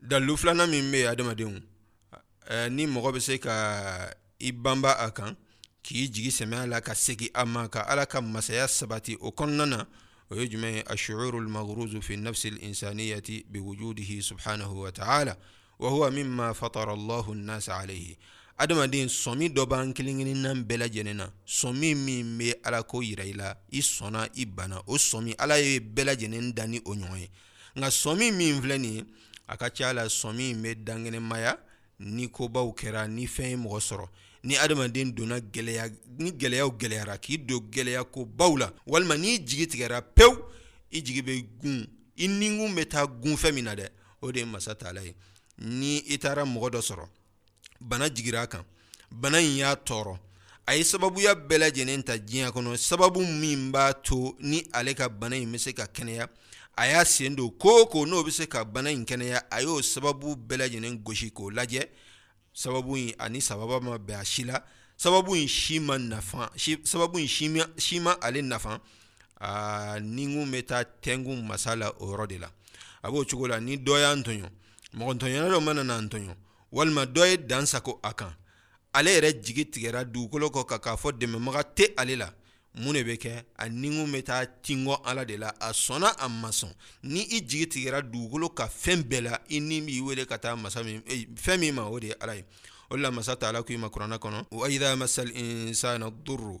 dalu filanan min bɛ adamadenw ni mɔgɔ bɛ se ka i banba a kan k'i jigi sɛmɛ la ka segin a ma ka ala ka masaya sabati o kɔnɔna na o ye jumɛn ye a suymaruuruzfi nasisanin yati bɛjugu de suha na a la wa min ma fa lah sa ale ye adamaden sɔmi dɔ b'an kelen-kkelennan bɛɛ lajɛlen na sɔmi min bɛ ala ko jira i la i sɔnna i banna o sɔmi ala ye bɛɛ lajɛlen dan ni o ɲɔgɔn ye nka sɔmi min filɛ nin ye a ka ca la sɔmi in bɛ dankɛnɛmaya ni kobaw kɛra ni fɛn ye mɔgɔ sɔrɔ ni adamaden donna gɛlɛya ni gɛlɛyaw gɛlɛyara k'i don gɛlɛya ko baw la walima n'i jigi tigɛra pewu i jigi bɛ gun i nikun bɛ taa gunfɛ min na dɛ o de ye masa tala ye ni i taara mɔgɔ dɔ sɔrɔ bana jigira a kan bana in y'a tɔɔrɔ a ye sababuya bɛɛ lajɛlen ta diɲɛ kɔnɔ sababu min b'a to ni ale ka bana in bɛ se ka kɛnɛya a y'a sen don ko ko n'o bɛ se ka bana in kɛnɛya a y'o sababu bɛɛ lajɛlen gosi k'o lajɛ sababu in ani sababa ma bɛn a si la sababu in si ma nafa sababu in si ma ale nafa aa ni kun bɛ taa tɛnkun masa la o yɔrɔ de la a b'o cogo la ni dɔ y'an tɔɲɔ mɔgɔntɔnyɔrɔ dɔ mana na ntɔɲɔ walima dɔ ye dan sago a kan ale yɛrɛ jigi tigɛra dugukolo kɔ kan k'a fɔ dɛmɛbaga tɛ ale la mun de bɛ kɛ a ni kun bɛ taa tingɔ ala de la a sɔnna a ma sɔn ni i jigi tigɛra dugukolo ka fɛn bɛɛ la i ni b'i wele ka taa masa min eh, fɛn min ma o de ye ala ye o de la masa taala k'i ma kuranɛ kɔnɔ wa idha masal insana durru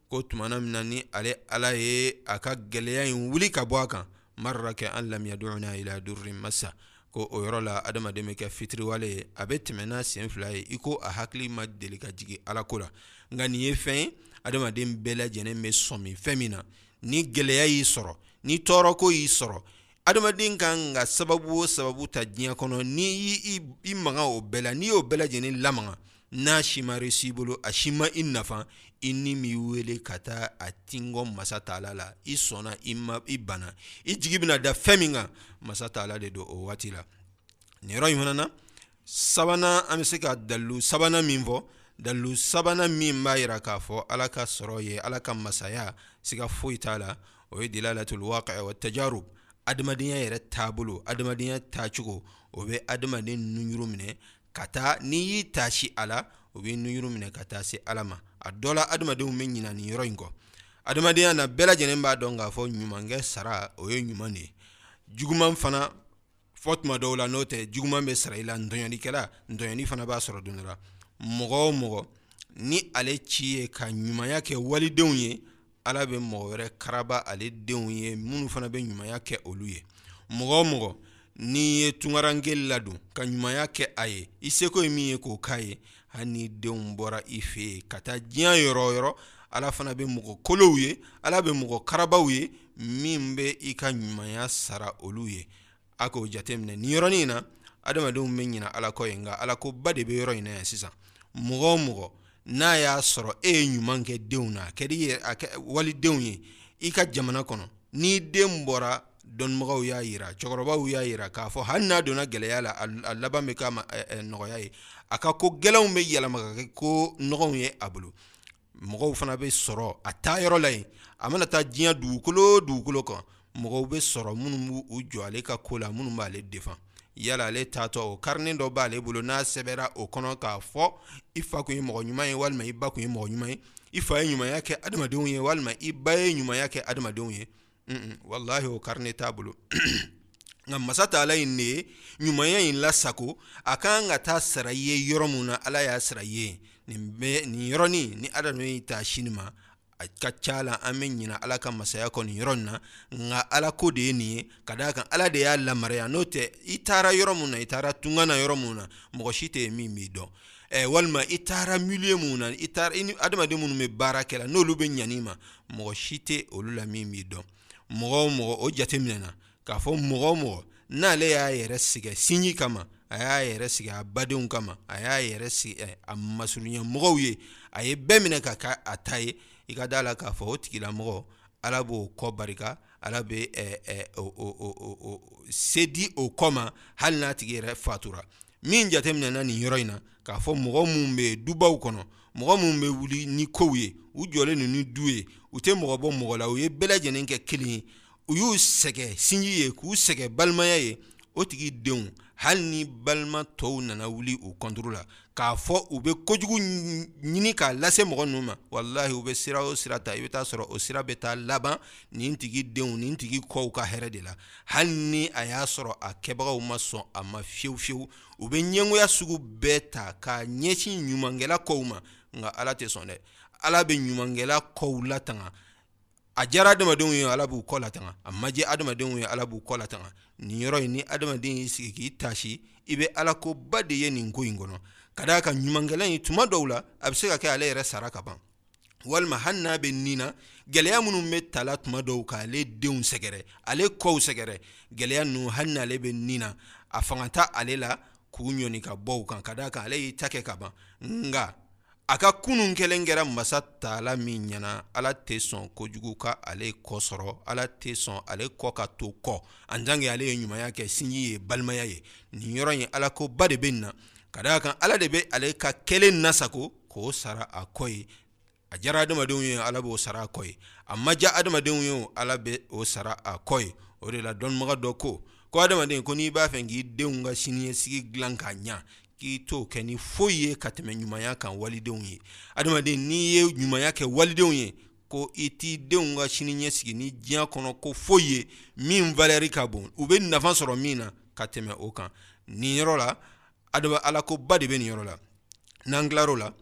ko tuma min na ni ale ala ye a ka gɛlɛyaya in wuli ka bɔ a kan mara kɛ an lammiyadenw n'a ye du masa ko o yɔrɔ la adamadamaden bɛ kɛ fitiriwale ye a bɛ tɛmɛ n'a sen fila ye i ko a hakili ma deli ka jigin ala ko la nka nin ye fɛn ye adamaden bɛɛ lajɛlen bɛ sɔmi fɛn min na ni gɛlɛyaya y'i sɔrɔ ni tɔɔrɔ ko y'i sɔrɔ adamaden ka kan ka sababu o sababu ta diɲɛ kɔnɔ n'i y'i i maga o bɛɛ la n'i y'o bɛɛ lajɛlen lamaga n'a si ma resi bolo a si ma i nafa i ni m'i wele ka taa a tinkɔ masa taala la i sɔnna i ma i bana i jigi bɛna da fɛn min kan masa taala de don o waati la nin yɔrɔ in fana na sabanan an bɛ se ka dalilu sabanan min fɔ dalilu sabanan min b'a jira k'a fɔ ala ka sɔrɔ ye ala ka masaya siga foyi t'a la o ye delila latul waqa wa tajarub adamadenya yɛrɛ taabolo adamadenya taacogo o bɛ adamaden nunjuru minɛ ka taa n'i y'i taasi a la o bɛ nunjuru minɛ ka taa se ala ma a dɔ la adamadenw bɛ ɲina nin yɔrɔ in kɔ adamadenya na bɛɛ lajɛlen b'a dɔn k'a fɔ ɲumankɛ sara o ye ɲuman de ye juguman fana fɔ tuma dɔw la n'o tɛ juguman bɛ sara i la ntɔɲɔnikɛla ntɔɲɔni fana b'a sɔrɔ don dɔ la mɔgɔ o mɔgɔ ni ale ci ye ka ɲumanya kɛ walidenw ye ala bɛ mɔgɔ wɛrɛ karaba ale denw ye minnu fana bɛ ɲumanya kɛ olu ye mɔgɔ o mɔgɔ n'i ye tunkaranke ladon ka ɲumanya kɛ a ye i seko ye min ye k'o k'a ye hali ni denw bɔra i fɛ yen ka taa diɲɛ yɔrɔ yɔrɔ ala fana bɛ mɔgɔ kolow ye ala bɛ mɔgɔ karabaw ye min bɛ i ka ɲumanya sara olu ye a k'o jateminɛ ni yɔrɔnin in na adamadenw bɛ ɲin ala kɔ ye nka ala ko ba de bɛ yɔrɔ in yan sisan mɔgɔ mɔgɔ n'a y'a sɔrɔ e ye ɲuman kɛ denw na a kɛ walidenw ye i ka jamana kɔnɔ ni den bɔra dɔnnibagaw y'a jira cɛkɔrɔbaw y'a jira k'a fɔ hali n'a donna gɛlɛya la a laban bɛ k'a ma nɔgɔya ye a ka ko gɛlɛnw bɛ yɛlɛma kɛ ko nɔgɔw ye a bolo mɔgɔw fana bɛ sɔrɔ a taa yɔrɔ la yen a mana taa diɲɛ dugukolo dugukolo kan mɔgɔw bɛ sɔrɔ minnu b' u jɔ ale ka ko la minnu b'ale defan yala ale taatɔ o karinen dɔ b'aale bolo n'a sɛbɛnbɛ o kɔnɔ k'a fɔ i fa tun ye mɔgɔ ɲuman ye walima i ba tun ye mɔgɔ ɲuman ye i fa ye ɲumanya kɛ adamadenw ye walima i ba ye ɲumanya kɛ adamadenw ye wala y'o kari ne t'a bolo nka masa ta ala ye ne ye ɲumanya in la sago a ka kan ka taa sara ye yɔrɔ min na ala y'a sara ye nin bɛ nin yɔrɔɔrɔnin ni ala ye taa sini ma a ka ca la an bɛ ɲin ala ka masaya kɔni yɔrɔ in na nka ala ko de ye nin ye ka d'a kan ala de y'a lamaya n'o tɛ i taara yɔrɔ min na i taara tunga na yɔrɔ min na mɔgɔ si tɛ ye min b'i dɔn ɛ walima i taara milieu mun na i taara i ni adamaden minnu bɛ baara kɛ la n'olu bɛ ɲan'i ma mɔgɔ si tɛ olu la min b'i dɔn mɔgɔ o mɔgɔ o jate minɛna k'a fɔ mɔgɔ o mɔgɔ n'ale y'a yɛrɛ sigɛ sinji kama a y'a yɛrɛ sigi a badenw kama a y'a yɛrɛ sigi ɛ a masurunya mɔgɔw ye a ye bɛɛ minɛ ka kɛ a ta ye i ka d'a la k'a fɔ o tigilamɔgɔ ala b'o kɔ barika ala bɛ ɛ ɛ o o o o se di o kɔ ma hali n'a tigi yɛrɛ fatura min jateminɛna nin yɔrɔ in na k'a fɔ mɔgɔ minnu bɛ dubaw kɔnɔ mɔgɔ minnu bɛ wuli ni kow ye u jɔlen ninnu du ye u tɛ mɔgɔ bɔ mɔgɔ la u ye bɛɛ lajɛlen kɛ kelen ye u y'u sɛgɛn sinji ye k'u sɛgɛn balimaya ye o tigi denw hali ni balima tɔw nana wuli u kɔntoro la k'a fɔ u bɛ kojugu ɲini k'a lase mɔgɔ ninnu ma walahi u bɛ sira o sira ta i bɛ taa sɔrɔ o sira bɛ taa laban nin tigi denw nin tigi kɔw ka hɛrɛ de la hali ni a y'a sɔrɔ a kɛbagaw ma sɔn a ma fiyewu fiyewu u bɛ ɲɛngoya sugu bɛɛ ta ka ɲɛsin ɲumankɛla kɔw ma nka ala tɛ sɔn dɛ ala bɛ ɲumankɛla kɔw latanga a diyara adamadenw ye ala b'u kɔ latanga a majɛ adamadenw ye ala b'u kɔ latanga nin yɔrɔ in ni adamaden y'i sigi k'i tasi i bɛ ala ko ba de ye nin ko in kɔnɔ ka d'a ka ɲumankɛla in tuma dɔw la a bɛ se ka kɛ ale yɛrɛ sara ka ban walima hali n'a bɛ ni na gɛlɛya minnu bɛ tala tuma dɔw kan ale denw sɛgɛrɛ ale kɔw sɛgɛrɛ gɛlɛya ninnu hali n'ale bɛ ni na a fanga ta ale la k'u ɲɔni ka bɔ kan ka d'a kan ale y'i ta kɛ ka ban nka a ka kunun kɛlen kɛra masa tala min ɲɛna ala tɛ sɔn kojugu ka ale kɔ sɔrɔ ala tɛ sɔn ale kɔ ka to kɔ an danke ale ye ɲumanya kɛ sinji ye balimaya ye nin yɔrɔ in alako ba de bɛ na ka d'a kan ala de bɛ ale ka kɛlen nasago k'o sara a kɔ ye a diyara adamadenw ye ala b'o sara a kɔ ye a ma diya adamadenw ye ala bɛ o sara a kɔ ye o de la dɔnnibaga dɔ ko ko adamaden ko n'i b'a fɛ k'i denw ka sini sigi dilan k'a ɲɛ k'i to kɛ ni foyi ye ka tɛmɛ ɲumanya kan walidenw ye adamaden n'i ye ɲumanya kɛ walidenw ye ko i t'i denw ka sini ɲɛ sigi ni diɲɛ kɔnɔ ko foyi ye min vri ka bon u bɛ nafa sɔrɔ min na ka tɛmɛ o kan nin yɔrɔ la adama alakoba de bɛ nin yɔrɔ la n'an tilar'o la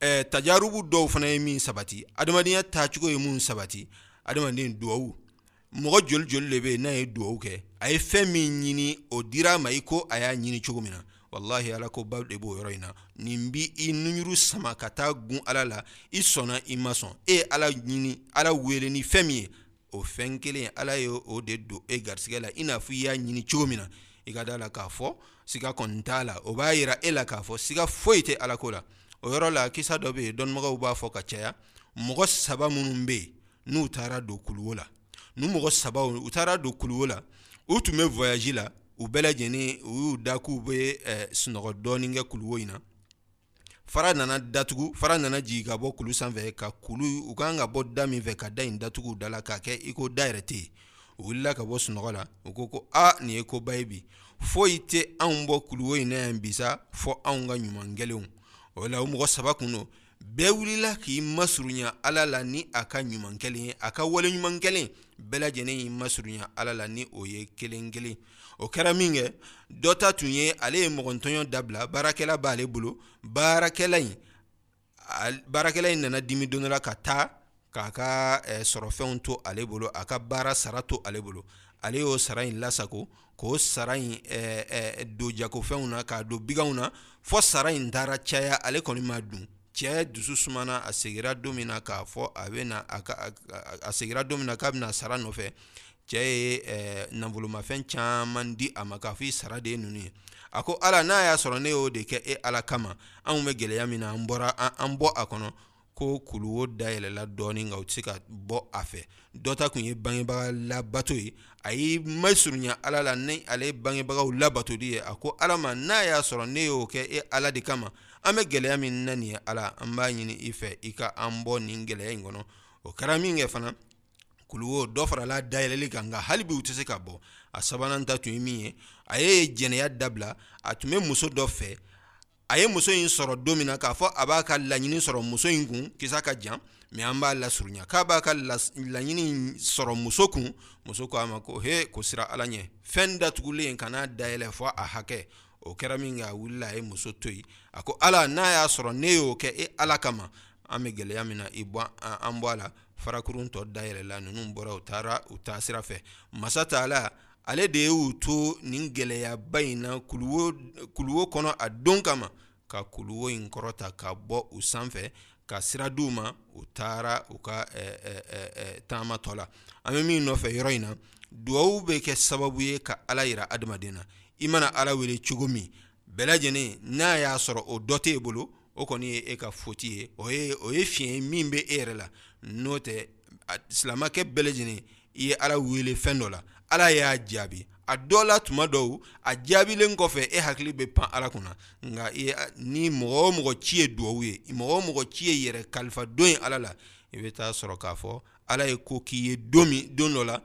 ɛɛ tajarubu dɔw fana ye min sabati adamadenya taacogo ye min sabati adamaden duwawu mɔgɔ joli joli de bɛ yen n'a ye duwawu kɛ a ye fɛn min ɲini o dira a ma i ko a y'a ɲini cogo min na walahi ala ko ba de b'o yɔrɔ in na nin bi i nunjuru sama ka taa gun ala la i sɔnna i ma sɔn e ye ala ɲini ala wele ni fɛn min ye o fɛn kelen ala ye o de don e garisɛgɛ la i n'a fɔ i y'a ɲini cogo min na i ka da la k'a fɔ siga kɔni t'a la o b'a jira e la k'a fɔ siga foyi tɛ alako la o yɔrɔ la kisa dɔ bɛ yen dɔnmɔgɔw b'a fɔ ka caya mɔgɔ saba minnu bɛ yen n'u taara don kuluwo la nu mɔgɔ saba u taara don kuluwo la u tun bɛ vyaji la u bɛɛ lajɛlen u y'u da k'u bɛ eh, sunɔgɔ dɔɔni kɛ kuluwo in na fara nana datugu fara nana jigin ka bɔ kulu sanfɛ ka kulu u kan ka bɔ da min fɛ ka da in datugu da la k'a kɛ iko da yɛrɛ tɛ yen u wulila ka bɔ sunɔgɔ la u ko ko aa nin ye koba ye bi foyi tɛ anw bɔ kuluwo in na yan bisa fɔ anw ka ɲuman gɛlɛnw o la o mɔgɔ saba kun don bɛɛ wulila k'i masurunya ala la ni a ka ɲuman kelen ye a ka wale ɲuman kelen bɛɛ lajɛlen y'i masurunya ala la ni o ye kelen kelen o kɛra min kɛ dɔ ta tun ye ale ye mɔgɔntɔnɔn dabila baarakɛla b'ale bolo baarakɛla in baarakɛla in nana dimi don la ka taa k'a ka sɔrɔfɛnw to ale bolo a ka baara sara to ale bolo ale y'o sara in lasago k'o sara in donjɛkofɛnw na k'a don biw na fo sara in taara caya ale kɔni ma dun cɛ dusu sumana a segira don min na k'a fɔ a bɛ na a, a, a segira don min na k'a bɛna sara nɔfɛ cɛ ye eh, nafolomafɛn caman di a ma k'a fɔ i sara de ye ninnu ye a ko ala n'a y'a sɔrɔ ne y'o de kɛ e ala kama anw bɛ gɛlɛya min na an bɔra an bɔ a kɔnɔ ko kuluwo dayɛlɛla dɔɔni nka u tɛ se ka bɔ a fɛ dɔ ta tun ye bangebaga labato ye a y'i masurunya ala la ni ale bangebagaw labatoli ye a ko ala ma n'a y'a sɔrɔ ne y'o kɛ e ala de kama an bɛ gɛlɛya min na nin ye ala an b'a ɲini i fɛ i ka an bɔ nin gɛlɛya in kɔnɔ o kɛra min kɛ fana kulu wo dɔ farala dayɛlɛli kan nka hali bi u tɛ se ka bɔ a sabanan ta tun ye min ye a ye jɛnɛya dabila a tun bɛ muso dɔ fɛ a ye muso in sɔrɔ don min na k'a fɔ a b'a ka laɲini sɔrɔ muso in kun kisa ka jan mɛ an b'a lasurunya k'a b'a ka laɲini sɔrɔ muso kun muso ko a ma ko he ko sira ala ɲɛ fɛn datugulen ka n'a dayɛlɛ fɔ a hakɛ o kɛra min kɛ a wulila a ye muso to yen a ko ala n'a y'a sɔrɔ ne y'o kɛ e ala kama an bɛ gɛlɛya min na i bɔ an bɔ a la farakurun tɔ da yɛrɛ la ninnu bɔra u taara u taa sira fɛ masa ta ala ale de y'u to nin gɛlɛyaba in na kuluwo kɔnɔ a don kama ka kuluwo in kɔrɔ ta ka bɔ u sanfɛ ka sira di u ma u taara u ka taamatɔ la an bɛ min nɔfɛ yɔrɔ in na dugawubabu bɛ kɛ sababu ye ka ala jira adamaden na i mana ala wele cogo min bɛɛ lajɛlen n'a y'a sɔrɔ o dɔ tɛ e bolo o kɔni ye e ka foti ye o o ye fiɲɛ min bɛ e yɛrɛ la n'o tɛ silamakɛ bɛɛ lajɛlen i ye ala wele fɛn dɔ la ala y'a jaabi a dɔ la tuma dɔw a jaabilen kɔfɛ e hakili bɛ pan ala kunna nka ni mɔgɔ mɔgɔ ci ye dugawu ye mɔgɔ mɔgɔ ci ye yɛrɛ kalifa don ye ala la i bɛ taa sɔrɔ k'a fɔ ala ye ko k'i ye don min don dɔ la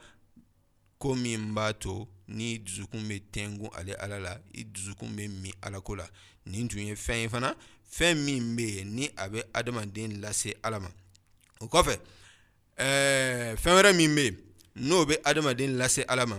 ko min b'a to ni dusukun bɛ tɛnku ale ala la i dusukun bɛ min alako la nin tun ye fɛn ye fana fɛn min bɛ yen ni a bɛ adamaden lase ala ma o kɔfɛ ɛɛ fɛn wɛrɛ min bɛ yen n'o bɛ adamaden lase ala ma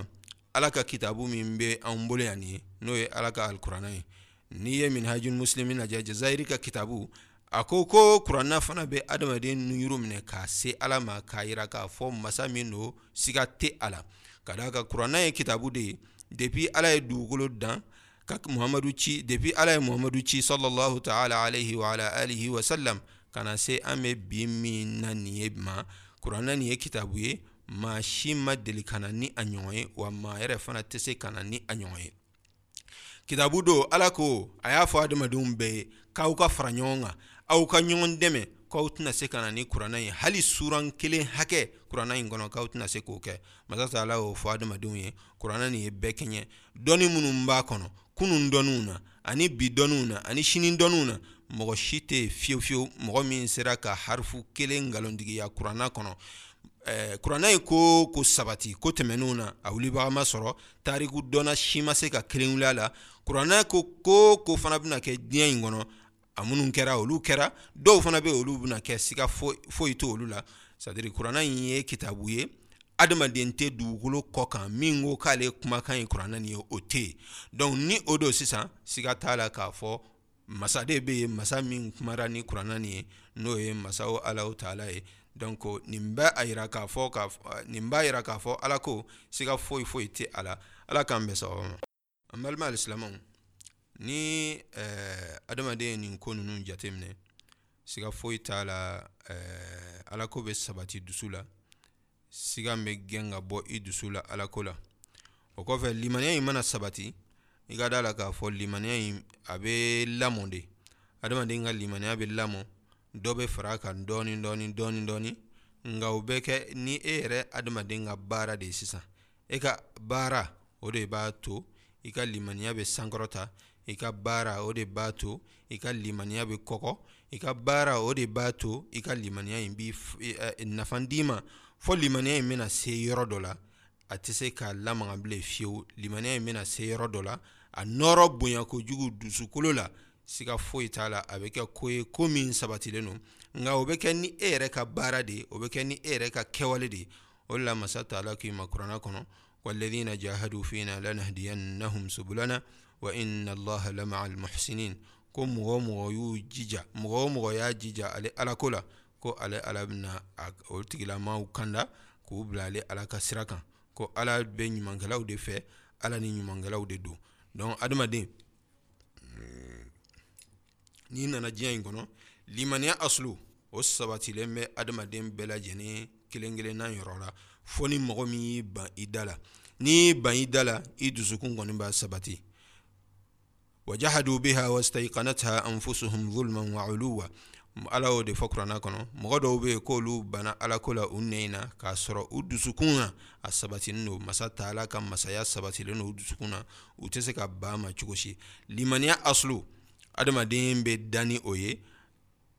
ala ka kitabu min bɛ anw bolo yan nin ye n'o ye ala ka alikuranɛ ye n'i ye min haj muslim lajɛ jazayiri ka kitabu a ko ko kuranɛ fana bɛ adamaden nu yɔrɔ minɛ k'a se ala ma k'a jira k'a fɔ masa min don siga tɛ a la ka d'a ka kuranɛ ye kitabu de ye depi ala ye dugukolo dan kak muhamadu ci depi ala ye muhamadu ci sallallahu taala alayhi wa ala alihi wa sallam ka na se an bɛ bi min na nin ye ma kuranna nin ye kitabu ye maa si ma deli ka na ni a ɲɔgɔn ye wa maa yɛrɛ fana tɛ se ka na ni a ɲɔgɔn ye kitabu don ala ko a y'a fɔ adamadenw bɛɛ ye k'aw ka fara ɲɔgɔn kan aw ka ɲɔgɔn dɛmɛ k'aw tɛna se ka na ni kuranna ye hali suran kelen hakɛ kuranna in kɔnɔ k'aw tɛna se k'o kɛ masa taala y'o fɔ adamadenw ye kuranna nin ye bɛɛ kɛɲɛ dɔnni minnu b'a kɔnɔ kunun dɔnniw na ani bi dɔnniw na ani sini dɔnniw na mɔgɔ si tɛ yen fiyewu fiyewu mɔgɔ min sera ka harifu kelen nkalontigiya kuranna kɔnɔ eh, kuranna ye ko ko sabati ko tɛmɛnenw na a wulibaga ma sɔrɔ tariku dɔnna si ma se ka kelen wuli a la kuranna ko ko ko fana bɛna kɛ diɲɛ in kɔnɔ a minnu kɛra olu kɛra dɔw fana bɛ olu bɛna kɛ siga foyi to olu la sadiri kuranna in ye kitabu ye adamaden tɛ dugukolo kɔ kan min ko k'ale kumakan in kuranna nin ye o tɛ yen dɔnku ni o don sisan siga t'a la k'a fɔ masaden bɛ yen masa min kumara ni kuranna nin ye n'o ye masa ala t'a la ye dɔn ko nin bɛ a jira k'a fɔ nin b'a jira k'a fɔ ala ko siga foyi foyi tɛ a la ala k'an bɛ sababu ma An balima alisilamɛw ni ɛɛ adamaden ye nin ko ninnu jateminɛ siga foyi t'a la ɛɛ Ala ko bɛ sabati dusu la siga bɛ gɛn ka bɔ i dusu la Ala ko la o kɔfɛ limaniya in mana sabati i ka d'a la k'a fɔ limaniya in a bɛ lamɔ de adamaden ka limaniya bɛ lamɔ dɔ bɛ fara a kan dɔɔni dɔɔni dɔɔni dɔɔni nka o bɛ kɛ ni e yɛrɛ adamaden ka baara de ye sisan e ka baara o de b'a to i ka maniiya bɛ sankɔrɔta i ka baara o de b'a to i ka maniiya bɛ kɔkɔ i ka baara o de b'a to i ka maniiya in bɛ nafa d'i ma fɔ maniiya in bɛna se yɔrɔ dɔ la a tɛ se k'a la makanganbilen fiyewu maniiya in bɛna se yɔrɔ dɔ la a nɔrɔ bonya ko jugu dusukolo la siga foyi t'a la a bɛ kɛ ko ye ko min sabatilen don nka o bɛ kɛ ni e yɛrɛ ka baara de ye o bɛ kɛ ni e yɛrɛ ka kɛwale de ye o la masa ta ala k'i ma kuranɛ kɔnɔ walɛden na ja hadu fɛ na la nahadiya na hamisobulana wa in na lahalama alimasen ko mɔgɔ mɔgɔ y'u jija mɔgɔ mɔgɔ y'a jija ale alako la ko ale ala bɛna o tigilama kanda k'u bila ale ala ka sira kan ko ala bɛ ɲumankɛlaw de fɛ ala ni ɲumankɛlaw de don dɔn adamadamaden n'i nana diɲɛ in kɔnɔ limaniya aslu o sabatilen bɛ adamaden bɛɛ lajɛlen kelen-kelenna yɔrɔ la fo ni mɔgɔ min y'i ban i da la n'i y'i ban i da la i dusukun kɔni b'a sabati wajahadu biha wastaiqanatha anfusuhum zulman wa uluwa ala y'o de fɔ kuranna kɔnɔ mɔgɔ dɔw bɛ yen k'olu bana alako la u nɛ in na k'a sɔrɔ u dusukun na a sabatini don masa taala ka masaya sabatilen don u dusukun na u tɛ se ka ban ma cogo si limaniya aslu adamaden bɛ dan ni o ye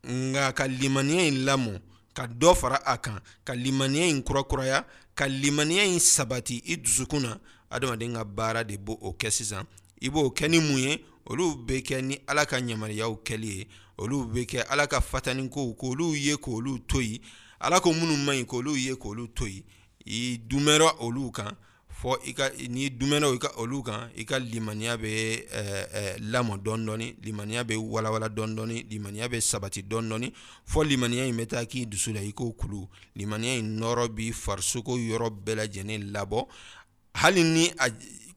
nka ka maniya in lamɔ ka dɔ fara a kan ka maniya in kura kuraya ka maniya in sabati i dusukun na adamaden ka baara de b' oo kɛ sisan i b'o kɛ ni mun ye olu bɛ kɛ ni ala ka yamaruyaw kɛ ye olu bɛ kɛ ala ka fata ni ko ko olu ye ko olu to yen ala ko minnu ma ɲi ko olu ye ko olu to yen i dun olu kan fɔ i ka n'i dumɛnɛnaw i ka olu kan i ka limaniya bɛ eh, eh, lamɔ dɔndɔɔni limaniya bɛ walawala dɔndɔɔni limaniya bɛ sabati dɔndɔɔni fɔ limaniya in bɛ taa k'i dusu la i k'o kulu limaniya in nɔrɔ bi farisoko yɔrɔ bɛɛ lajɛlen labɔ hali ni a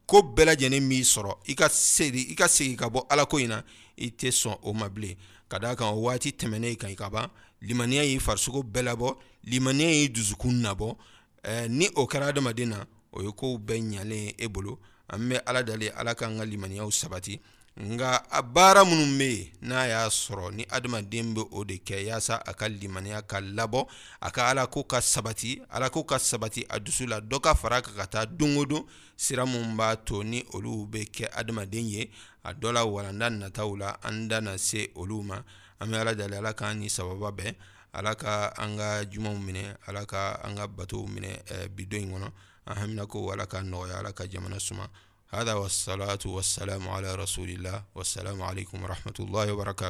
ko bɛɛ lajɛlen b'i sɔrɔ i ka seri i ka segin ka bɔ alako in na i tɛ sɔn o ma bilen ka d'a kan o waati tɛmɛnen kan i ka ban limaniya y'i farisoko bɛɛ labɔ limaniya y'i dusukun nabɔ ɛɛ ni o kɛra adamaden na o ye kow bɛɛ ɲalen e bolo an bɛ ala dalen ala k'an ka limaniyaw sabati nka a baara minnu bɛ yen n'a y'a sɔrɔ ni adamaden bɛ o de kɛ yaasa a ka limaniya ka labɔ a ka ala ko ka sabati ala ko ka sabati a dusu la dɔ ka fara ka ka taa don o don sira minnu b'a to ni olu bɛ kɛ adamaden ye a dɔ la walanda nataw la an da na se olu ma an bɛ ala dalen ala k'an ni sababa bɛɛ ala ka an ka jumaw minɛ ala ka an ka batow minɛ eh, bidon in kɔnɔ an hamina ko ala ka nɔgɔya ala ka jamana suma hada wasalatu wasalamu ala rasulila wasalamu alaikum warahmatullahi wabarakatuh